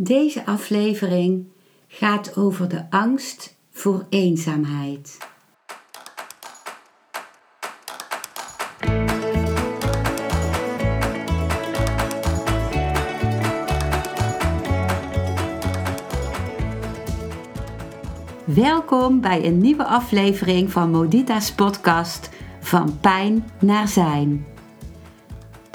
Deze aflevering gaat over de angst voor eenzaamheid. Welkom bij een nieuwe aflevering van Modita's podcast Van Pijn naar Zijn.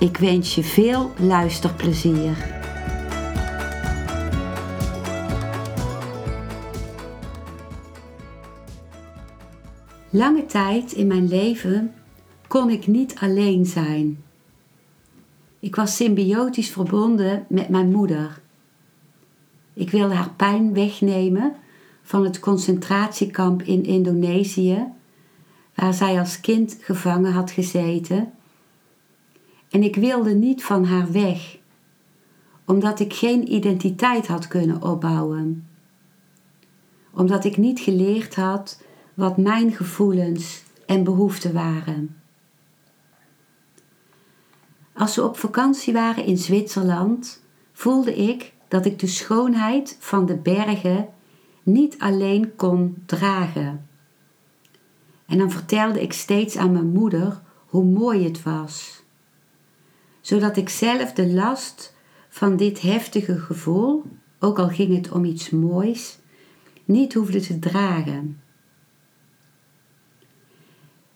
Ik wens je veel luisterplezier. Lange tijd in mijn leven kon ik niet alleen zijn. Ik was symbiotisch verbonden met mijn moeder. Ik wilde haar pijn wegnemen van het concentratiekamp in Indonesië, waar zij als kind gevangen had gezeten. En ik wilde niet van haar weg, omdat ik geen identiteit had kunnen opbouwen. Omdat ik niet geleerd had wat mijn gevoelens en behoeften waren. Als we op vakantie waren in Zwitserland, voelde ik dat ik de schoonheid van de bergen niet alleen kon dragen. En dan vertelde ik steeds aan mijn moeder hoe mooi het was, zodat ik zelf de last van dit heftige gevoel, ook al ging het om iets moois, niet hoefde te dragen.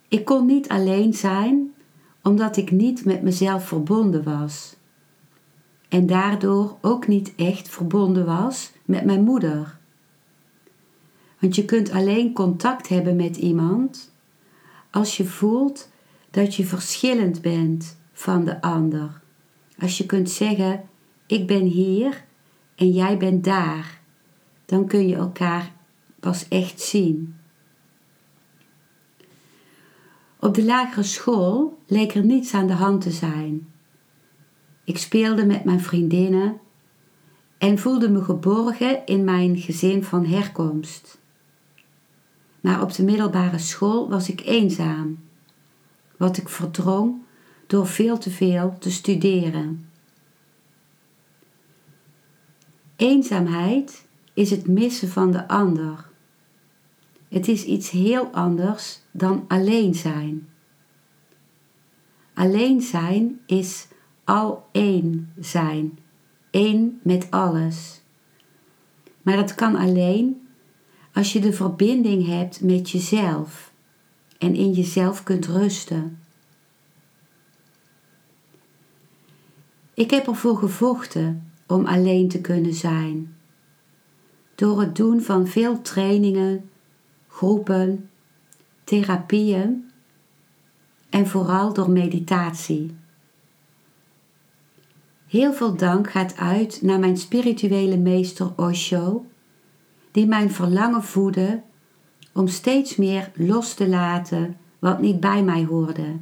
Ik kon niet alleen zijn omdat ik niet met mezelf verbonden was. En daardoor ook niet echt verbonden was met mijn moeder. Want je kunt alleen contact hebben met iemand als je voelt dat je verschillend bent van de ander. Als je kunt zeggen: Ik ben hier en jij bent daar, dan kun je elkaar pas echt zien. Op de lagere school leek er niets aan de hand te zijn. Ik speelde met mijn vriendinnen en voelde me geborgen in mijn gezin van herkomst. Maar op de middelbare school was ik eenzaam, wat ik verdrong door veel te veel te studeren. Eenzaamheid is het missen van de ander. Het is iets heel anders dan alleen zijn. Alleen zijn is al één zijn, één met alles. Maar dat kan alleen als je de verbinding hebt met jezelf en in jezelf kunt rusten. Ik heb ervoor gevochten om alleen te kunnen zijn. Door het doen van veel trainingen, groepen, therapieën en vooral door meditatie. Heel veel dank gaat uit naar mijn spirituele meester Osho, die mijn verlangen voedde om steeds meer los te laten wat niet bij mij hoorde.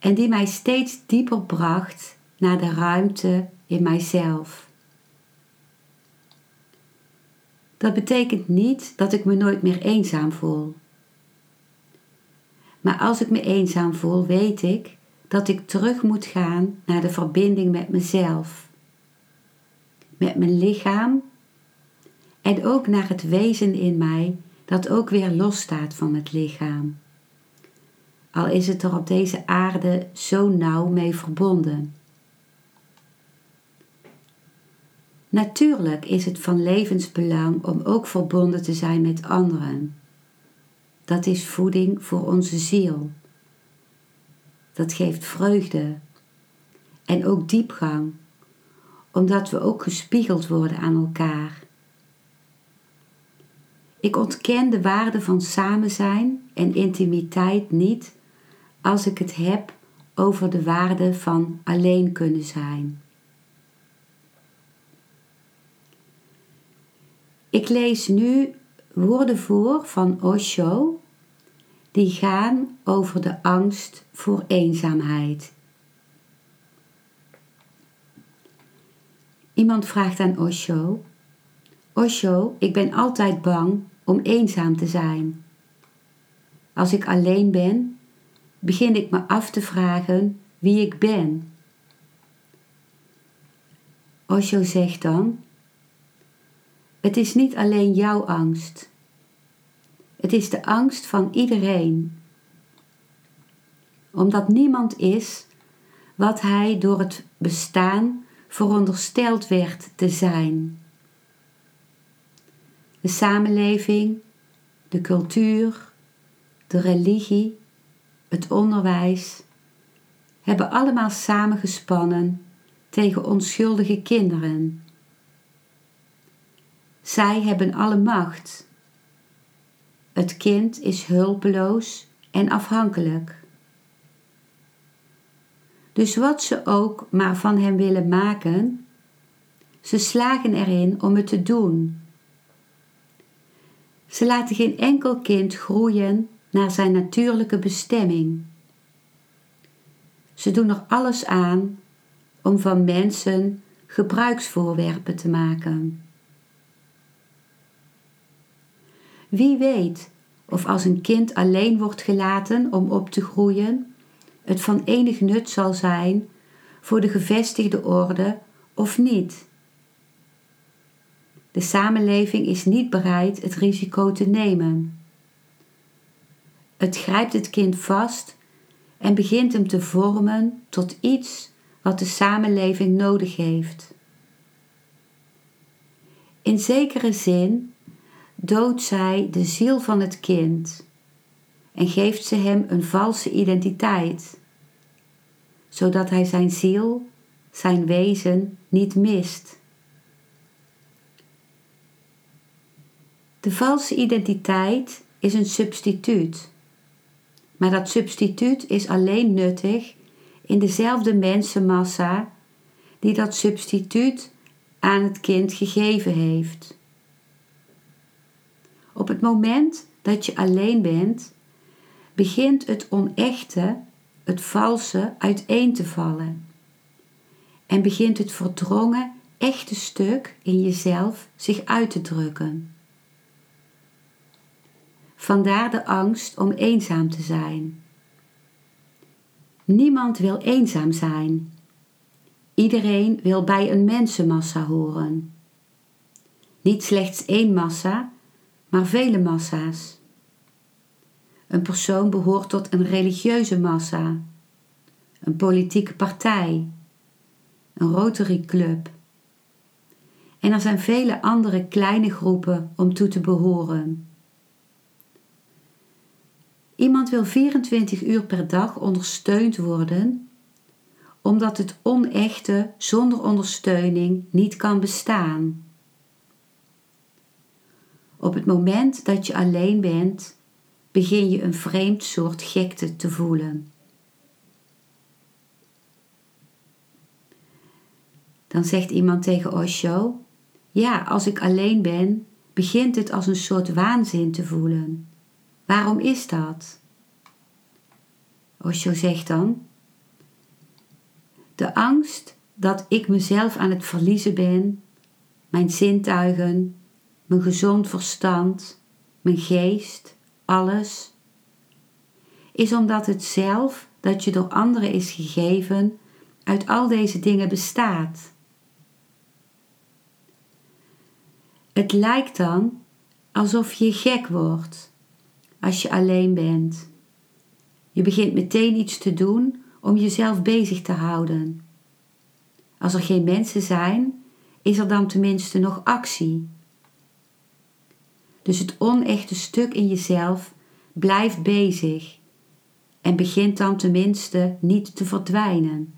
En die mij steeds dieper bracht naar de ruimte in mijzelf. Dat betekent niet dat ik me nooit meer eenzaam voel. Maar als ik me eenzaam voel, weet ik dat ik terug moet gaan naar de verbinding met mezelf, met mijn lichaam en ook naar het wezen in mij dat ook weer losstaat van het lichaam. Al is het er op deze aarde zo nauw mee verbonden. Natuurlijk is het van levensbelang om ook verbonden te zijn met anderen. Dat is voeding voor onze ziel. Dat geeft vreugde en ook diepgang, omdat we ook gespiegeld worden aan elkaar. Ik ontken de waarde van samen zijn en intimiteit niet als ik het heb over de waarde van alleen kunnen zijn. Ik lees nu woorden voor van Osho die gaan over de angst voor eenzaamheid. Iemand vraagt aan Osho: Osho, ik ben altijd bang om eenzaam te zijn. Als ik alleen ben, begin ik me af te vragen wie ik ben. Osho zegt dan: Het is niet alleen jouw angst. Het is de angst van iedereen. Omdat niemand is wat hij door het bestaan verondersteld werd te zijn. De samenleving, de cultuur, de religie, het onderwijs hebben allemaal samengespannen tegen onschuldige kinderen. Zij hebben alle macht. Het kind is hulpeloos en afhankelijk. Dus wat ze ook maar van hem willen maken, ze slagen erin om het te doen. Ze laten geen enkel kind groeien naar zijn natuurlijke bestemming. Ze doen er alles aan om van mensen gebruiksvoorwerpen te maken. Wie weet of als een kind alleen wordt gelaten om op te groeien, het van enig nut zal zijn voor de gevestigde orde of niet. De samenleving is niet bereid het risico te nemen. Het grijpt het kind vast en begint hem te vormen tot iets wat de samenleving nodig heeft. In zekere zin doodt zij de ziel van het kind en geeft ze hem een valse identiteit, zodat hij zijn ziel, zijn wezen niet mist. De valse identiteit is een substituut, maar dat substituut is alleen nuttig in dezelfde mensenmassa die dat substituut aan het kind gegeven heeft. Op het moment dat je alleen bent, begint het onechte, het valse uiteen te vallen. En begint het verdrongen, echte stuk in jezelf zich uit te drukken. Vandaar de angst om eenzaam te zijn. Niemand wil eenzaam zijn. Iedereen wil bij een mensenmassa horen. Niet slechts één massa, maar vele massa's. Een persoon behoort tot een religieuze massa, een politieke partij, een Rotary Club. En er zijn vele andere kleine groepen om toe te behoren. Iemand wil 24 uur per dag ondersteund worden, omdat het onechte zonder ondersteuning niet kan bestaan. Op het moment dat je alleen bent, begin je een vreemd soort gekte te voelen. Dan zegt iemand tegen Osho: Ja, als ik alleen ben, begint het als een soort waanzin te voelen. Waarom is dat? Osho zegt dan: De angst dat ik mezelf aan het verliezen ben, mijn zintuigen, mijn gezond verstand, mijn geest, alles, is omdat het zelf dat je door anderen is gegeven uit al deze dingen bestaat. Het lijkt dan alsof je gek wordt als je alleen bent. Je begint meteen iets te doen om jezelf bezig te houden. Als er geen mensen zijn, is er dan tenminste nog actie. Dus het onechte stuk in jezelf blijft bezig en begint dan tenminste niet te verdwijnen.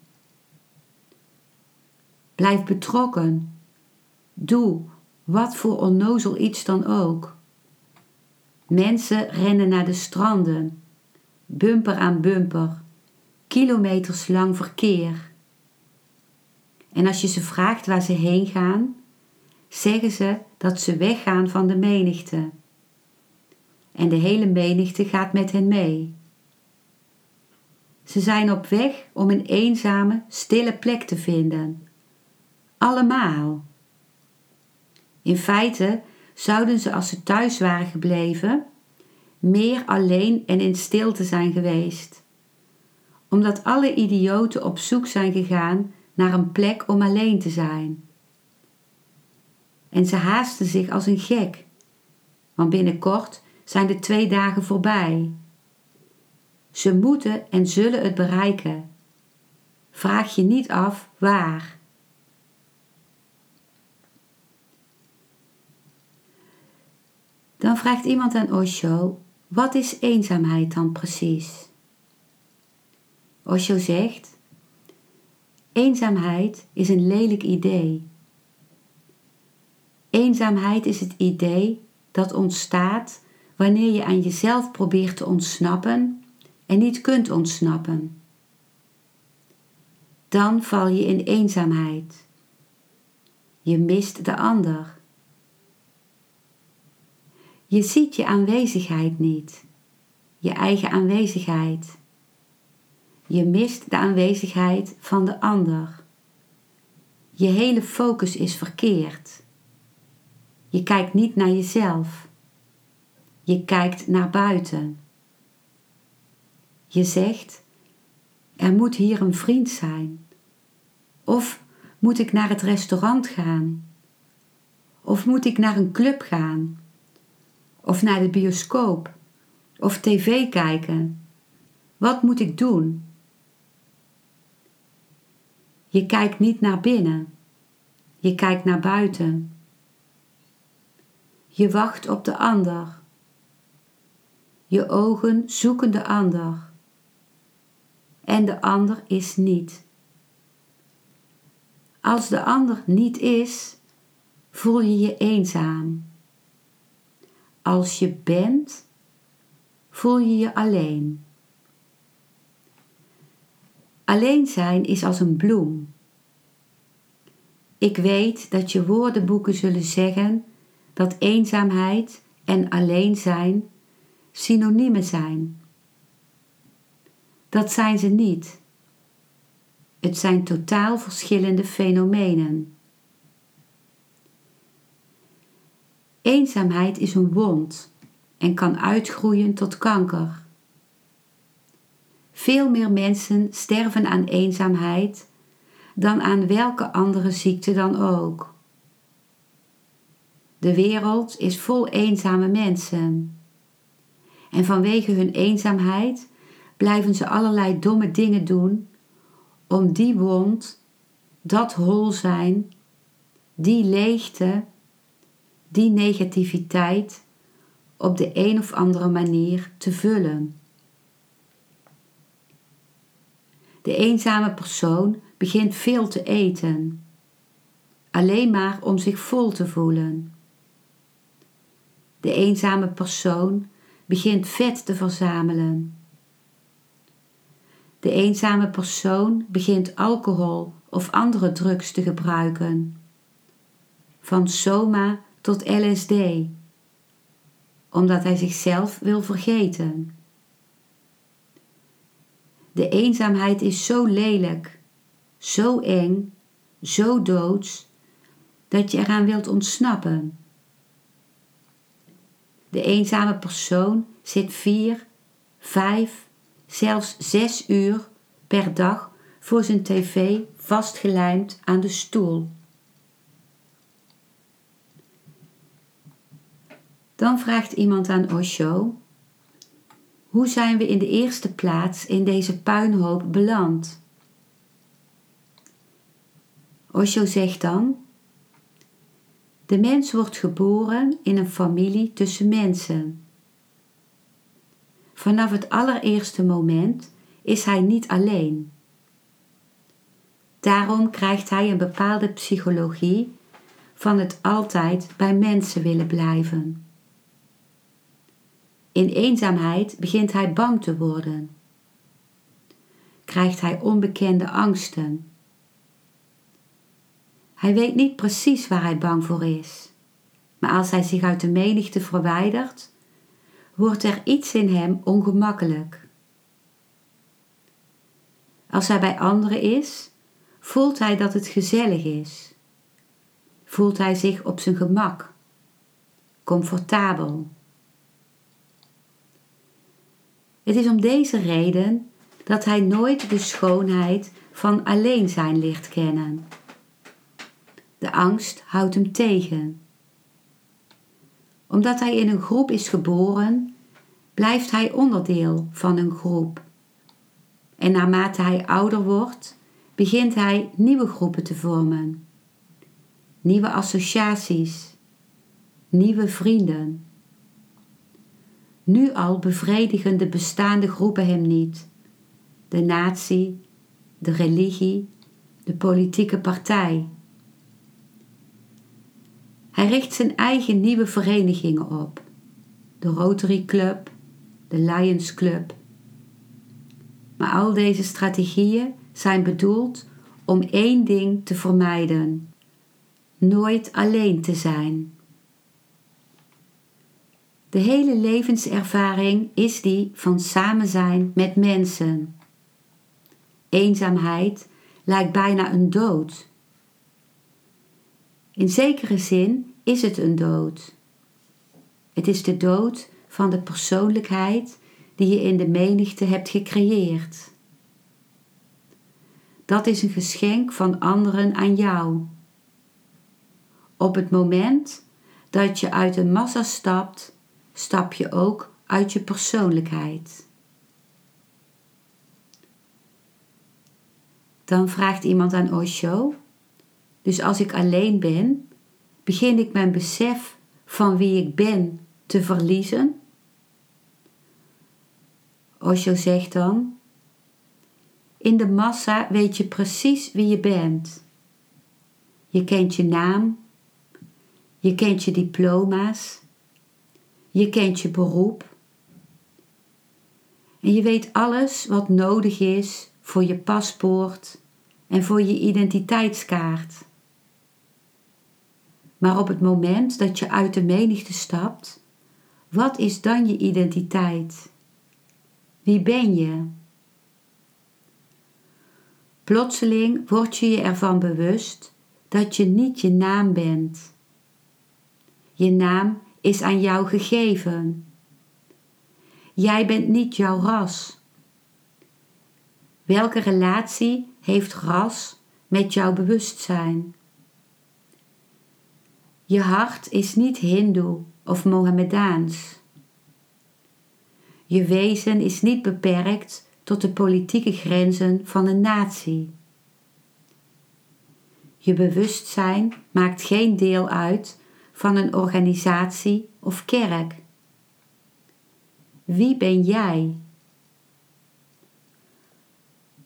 Blijf betrokken. Doe wat voor onnozel iets dan ook. Mensen rennen naar de stranden, bumper aan bumper, kilometers lang verkeer. En als je ze vraagt waar ze heen gaan, zeggen ze dat ze weggaan van de menigte. En de hele menigte gaat met hen mee. Ze zijn op weg om een eenzame, stille plek te vinden. Allemaal. In feite zouden ze als ze thuis waren gebleven, meer alleen en in stilte zijn geweest. Omdat alle idioten op zoek zijn gegaan naar een plek om alleen te zijn. En ze haasten zich als een gek, want binnenkort zijn de twee dagen voorbij. Ze moeten en zullen het bereiken. Vraag je niet af waar. Dan vraagt iemand aan Osho: wat is eenzaamheid dan precies? Osho zegt: Eenzaamheid is een lelijk idee. Eenzaamheid is het idee dat ontstaat wanneer je aan jezelf probeert te ontsnappen en niet kunt ontsnappen. Dan val je in eenzaamheid. Je mist de ander. Je ziet je aanwezigheid niet, je eigen aanwezigheid. Je mist de aanwezigheid van de ander. Je hele focus is verkeerd. Je kijkt niet naar jezelf. Je kijkt naar buiten. Je zegt: Er moet hier een vriend zijn. Of moet ik naar het restaurant gaan? Of moet ik naar een club gaan? Of naar de bioscoop? Of tv kijken? Wat moet ik doen? Je kijkt niet naar binnen. Je kijkt naar buiten. Je wacht op de ander. Je ogen zoeken de ander. En de ander is niet. Als de ander niet is, voel je je eenzaam. Als je bent, voel je je alleen. Alleen zijn is als een bloem. Ik weet dat je woordenboeken zullen zeggen dat eenzaamheid en alleen zijn synoniemen zijn. Dat zijn ze niet. Het zijn totaal verschillende fenomenen. Eenzaamheid is een wond en kan uitgroeien tot kanker. Veel meer mensen sterven aan eenzaamheid dan aan welke andere ziekte dan ook. De wereld is vol eenzame mensen. En vanwege hun eenzaamheid blijven ze allerlei domme dingen doen om die wond, dat hol zijn, die leegte, die negativiteit op de een of andere manier te vullen. De eenzame persoon begint veel te eten, alleen maar om zich vol te voelen. De eenzame persoon begint vet te verzamelen. De eenzame persoon begint alcohol of andere drugs te gebruiken. Van soma tot LSD, omdat hij zichzelf wil vergeten. De eenzaamheid is zo lelijk, zo eng, zo doods, dat je eraan wilt ontsnappen. De eenzame persoon zit vier, vijf, zelfs zes uur per dag voor zijn tv vastgelijmd aan de stoel. Dan vraagt iemand aan Osho: Hoe zijn we in de eerste plaats in deze puinhoop beland? Osho zegt dan: De mens wordt geboren in een familie tussen mensen. Vanaf het allereerste moment is hij niet alleen. Daarom krijgt hij een bepaalde psychologie van het altijd bij mensen willen blijven. In eenzaamheid begint hij bang te worden. Krijgt hij onbekende angsten. Hij weet niet precies waar hij bang voor is. Maar als hij zich uit de menigte verwijdert, wordt er iets in hem ongemakkelijk. Als hij bij anderen is, voelt hij dat het gezellig is. Voelt hij zich op zijn gemak, comfortabel. Het is om deze reden dat hij nooit de schoonheid van alleen zijn leert kennen. De angst houdt hem tegen. Omdat hij in een groep is geboren, blijft hij onderdeel van een groep. En naarmate hij ouder wordt, begint hij nieuwe groepen te vormen, nieuwe associaties, nieuwe vrienden. Nu al bevredigen de bestaande groepen hem niet. De natie, de religie, de politieke partij. Hij richt zijn eigen nieuwe verenigingen op. De Rotary Club, de Lions Club. Maar al deze strategieën zijn bedoeld om één ding te vermijden: nooit alleen te zijn. De hele levenservaring is die van samen zijn met mensen. Eenzaamheid lijkt bijna een dood. In zekere zin is het een dood. Het is de dood van de persoonlijkheid die je in de menigte hebt gecreëerd. Dat is een geschenk van anderen aan jou. Op het moment dat je uit een massa stapt, stap je ook uit je persoonlijkheid. Dan vraagt iemand aan Osho: Dus als ik alleen ben, begin ik mijn besef van wie ik ben te verliezen? Osho zegt dan: In de massa weet je precies wie je bent. Je kent je naam, je kent je diploma's, je kent je beroep. En je weet alles wat nodig is voor je paspoort en voor je identiteitskaart. Maar op het moment dat je uit de menigte stapt, wat is dan je identiteit? Wie ben je? Plotseling word je je ervan bewust dat je niet je naam bent. Je naam is aan jou gegeven. Jij bent niet jouw ras. Welke relatie heeft ras met jouw bewustzijn? Je hart is niet Hindoe of Mohammedaans. Je wezen is niet beperkt tot de politieke grenzen van een natie. Je bewustzijn maakt geen deel uit van een organisatie of kerk. Wie ben jij?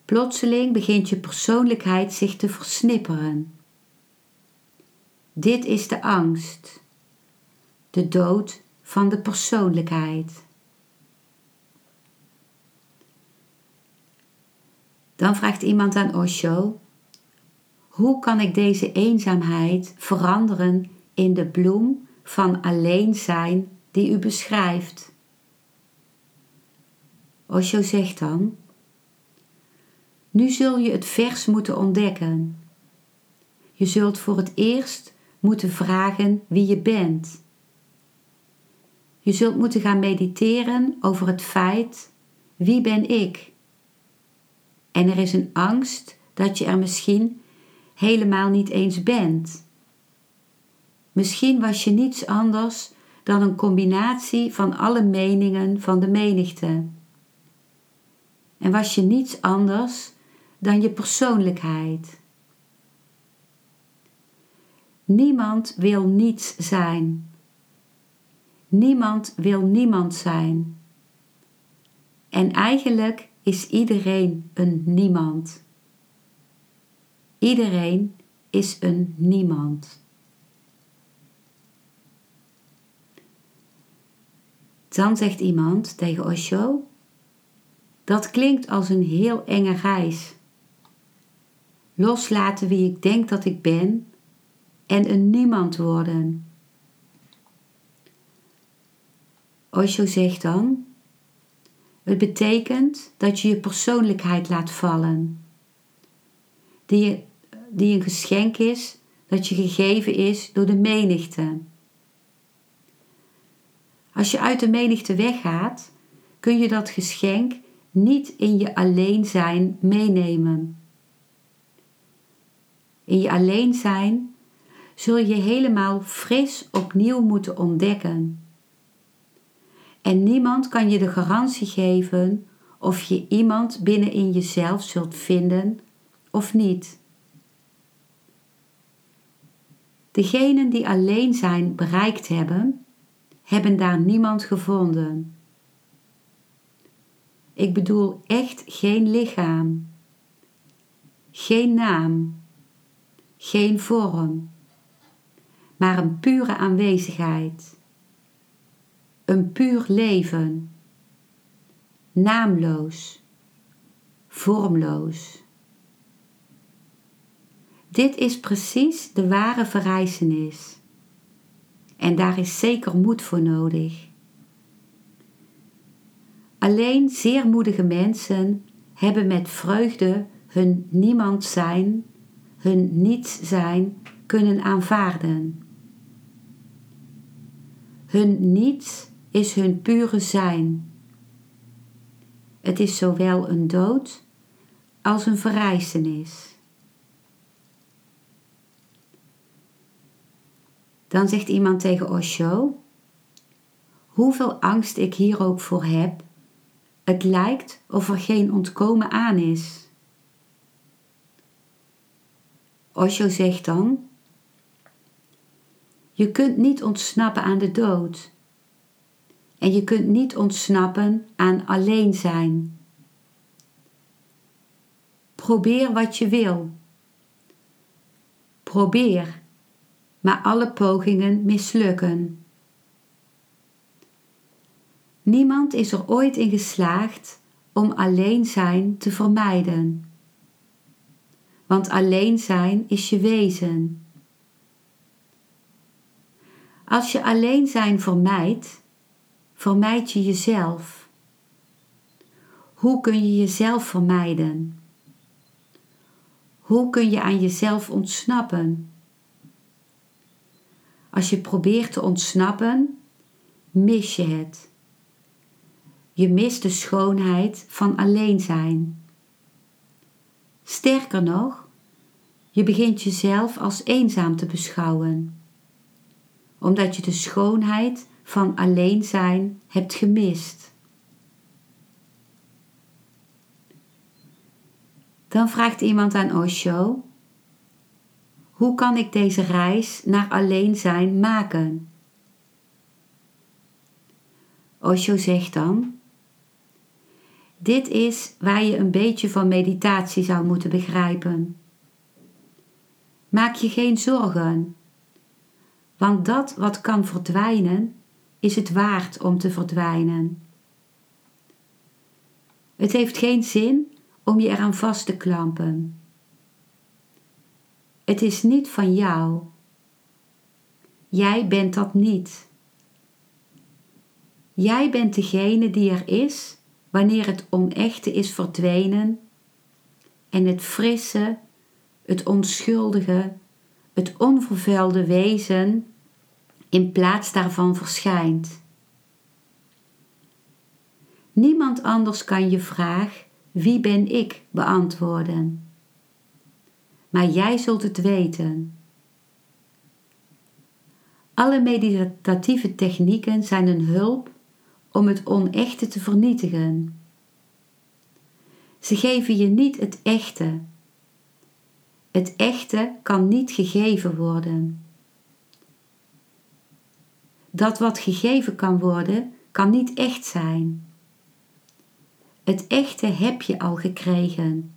Plotseling begint je persoonlijkheid zich te versnipperen. Dit is de angst, de dood van de persoonlijkheid. Dan vraagt iemand aan Osho: Hoe kan ik deze eenzaamheid veranderen in de bloem van alleen zijn die u beschrijft? Osho zegt dan: Nu zul je het vers moeten ontdekken. Je zult voor het eerst moeten vragen wie je bent. Je zult moeten gaan mediteren over het feit: wie ben ik? En er is een angst dat je er misschien helemaal niet eens bent. Misschien was je niets anders dan een combinatie van alle meningen van de menigte. En was je niets anders dan je persoonlijkheid. Niemand wil niets zijn. Niemand wil niemand zijn. En eigenlijk is iedereen een niemand. Iedereen is een niemand. Dan zegt iemand tegen Osho: Dat klinkt als een heel enge reis. Loslaten wie ik denk dat ik ben en een niemand worden. Osho zegt dan: Het betekent dat je je persoonlijkheid laat vallen, die, die een geschenk is dat je gegeven is door de menigte. Als je uit de menigte weggaat, kun je dat geschenk niet in je alleen zijn meenemen. In je alleen zijn zul je helemaal fris opnieuw moeten ontdekken. En niemand kan je de garantie geven of je iemand binnenin jezelf zult vinden of niet. Degenen die alleen zijn bereikt hebben, hebben daar niemand gevonden. Ik bedoel echt geen lichaam, geen naam, geen vorm, maar een pure aanwezigheid, een puur leven, naamloos, vormloos. Dit is precies de ware verrijzenis. En daar is zeker moed voor nodig. Alleen zeer moedige mensen hebben met vreugde hun niemand zijn, hun niets zijn kunnen aanvaarden. Hun niets is hun pure zijn. Het is zowel een dood als een verrijzenis. Dan zegt iemand tegen Osho: Hoeveel angst ik hier ook voor heb, het lijkt of er geen ontkomen aan is. Osho zegt dan: Je kunt niet ontsnappen aan de dood. En je kunt niet ontsnappen aan alleen zijn. Probeer wat je wil. Probeer, maar alle pogingen mislukken. Niemand is er ooit in geslaagd om alleen zijn te vermijden. Want alleen zijn is je wezen. Als je alleen zijn vermijdt, vermijd je jezelf. Hoe kun je jezelf vermijden? Hoe kun je aan jezelf ontsnappen? Als je probeert te ontsnappen, mis je het. Je mist de schoonheid van alleen zijn. Sterker nog, je begint jezelf als eenzaam te beschouwen, omdat je de schoonheid van alleen zijn hebt gemist. Dan vraagt iemand aan Osho: Hoe kan ik deze reis naar alleen zijn maken? Osho zegt dan: dit is waar je een beetje van meditatie zou moeten begrijpen. Maak je geen zorgen, want dat wat kan verdwijnen, is het waard om te verdwijnen. Het heeft geen zin om je eraan vast te klampen. Het is niet van jou. Jij bent dat niet. Jij bent degene die er is wanneer het onechte is verdwenen en het frisse, het onschuldige, het onvervuilde wezen in plaats daarvan verschijnt. Niemand anders kan je vraag wie ben ik beantwoorden. Maar jij zult het weten. Alle meditatieve technieken zijn een hulp om het onechte te vernietigen. Ze geven je niet het echte. Het echte kan niet gegeven worden. Dat wat gegeven kan worden, kan niet echt zijn. Het echte heb je al gekregen.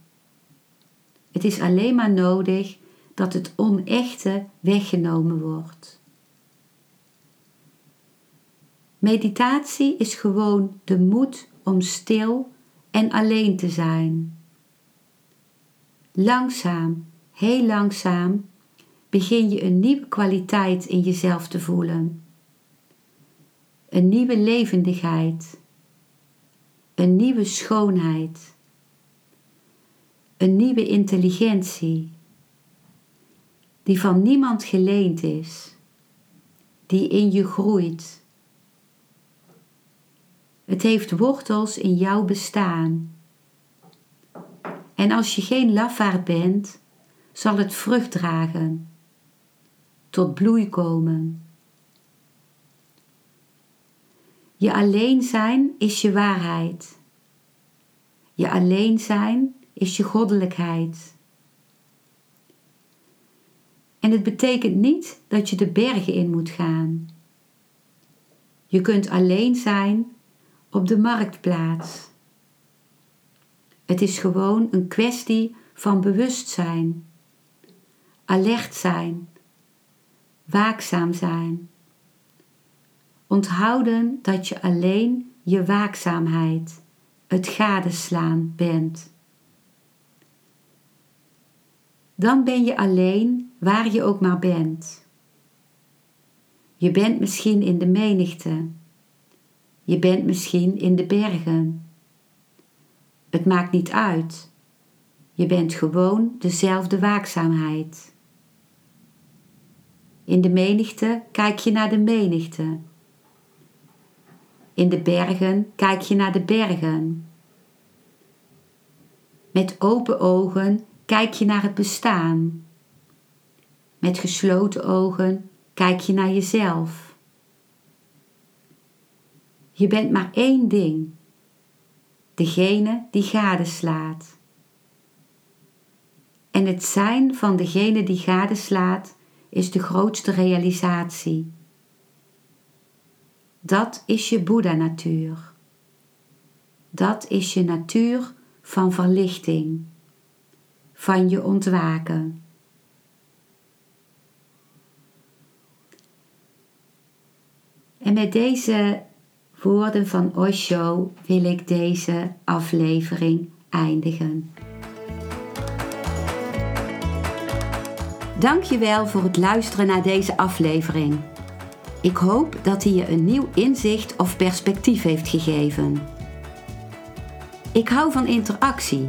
Het is alleen maar nodig dat het onechte weggenomen wordt. Meditatie is gewoon de moed om stil en alleen te zijn. Langzaam, heel langzaam, begin je een nieuwe kwaliteit in jezelf te voelen. Een nieuwe levendigheid. Een nieuwe schoonheid. Een nieuwe intelligentie. Die van niemand geleend is. Die in je groeit. Het heeft wortels in jouw bestaan. En als je geen lafaard bent, zal het vrucht dragen, tot bloei komen. Je alleen zijn is je waarheid. Je alleen zijn is je goddelijkheid. En het betekent niet dat je de bergen in moet gaan. Je kunt alleen zijn op de marktplaats. Het is gewoon een kwestie van bewustzijn, alert zijn, waakzaam zijn. Onthouden dat je alleen je waakzaamheid, het gadeslaan bent. Dan ben je alleen waar je ook maar bent. Je bent misschien in de menigte. Je bent misschien in de bergen. Het maakt niet uit. Je bent gewoon dezelfde waakzaamheid. In de menigte kijk je naar de menigte. In de bergen kijk je naar de bergen. Met open ogen kijk je naar het bestaan. Met gesloten ogen kijk je naar jezelf. Je bent maar één ding degene die gadeslaat. En het zijn van degene die gadeslaat is de grootste realisatie. Dat is je Boeddha-natuur. Dat is je natuur van verlichting, van je ontwaken. En met deze woorden van Osho wil ik deze aflevering eindigen. Dankjewel voor het luisteren naar deze aflevering. Ik hoop dat hij je een nieuw inzicht of perspectief heeft gegeven. Ik hou van interactie,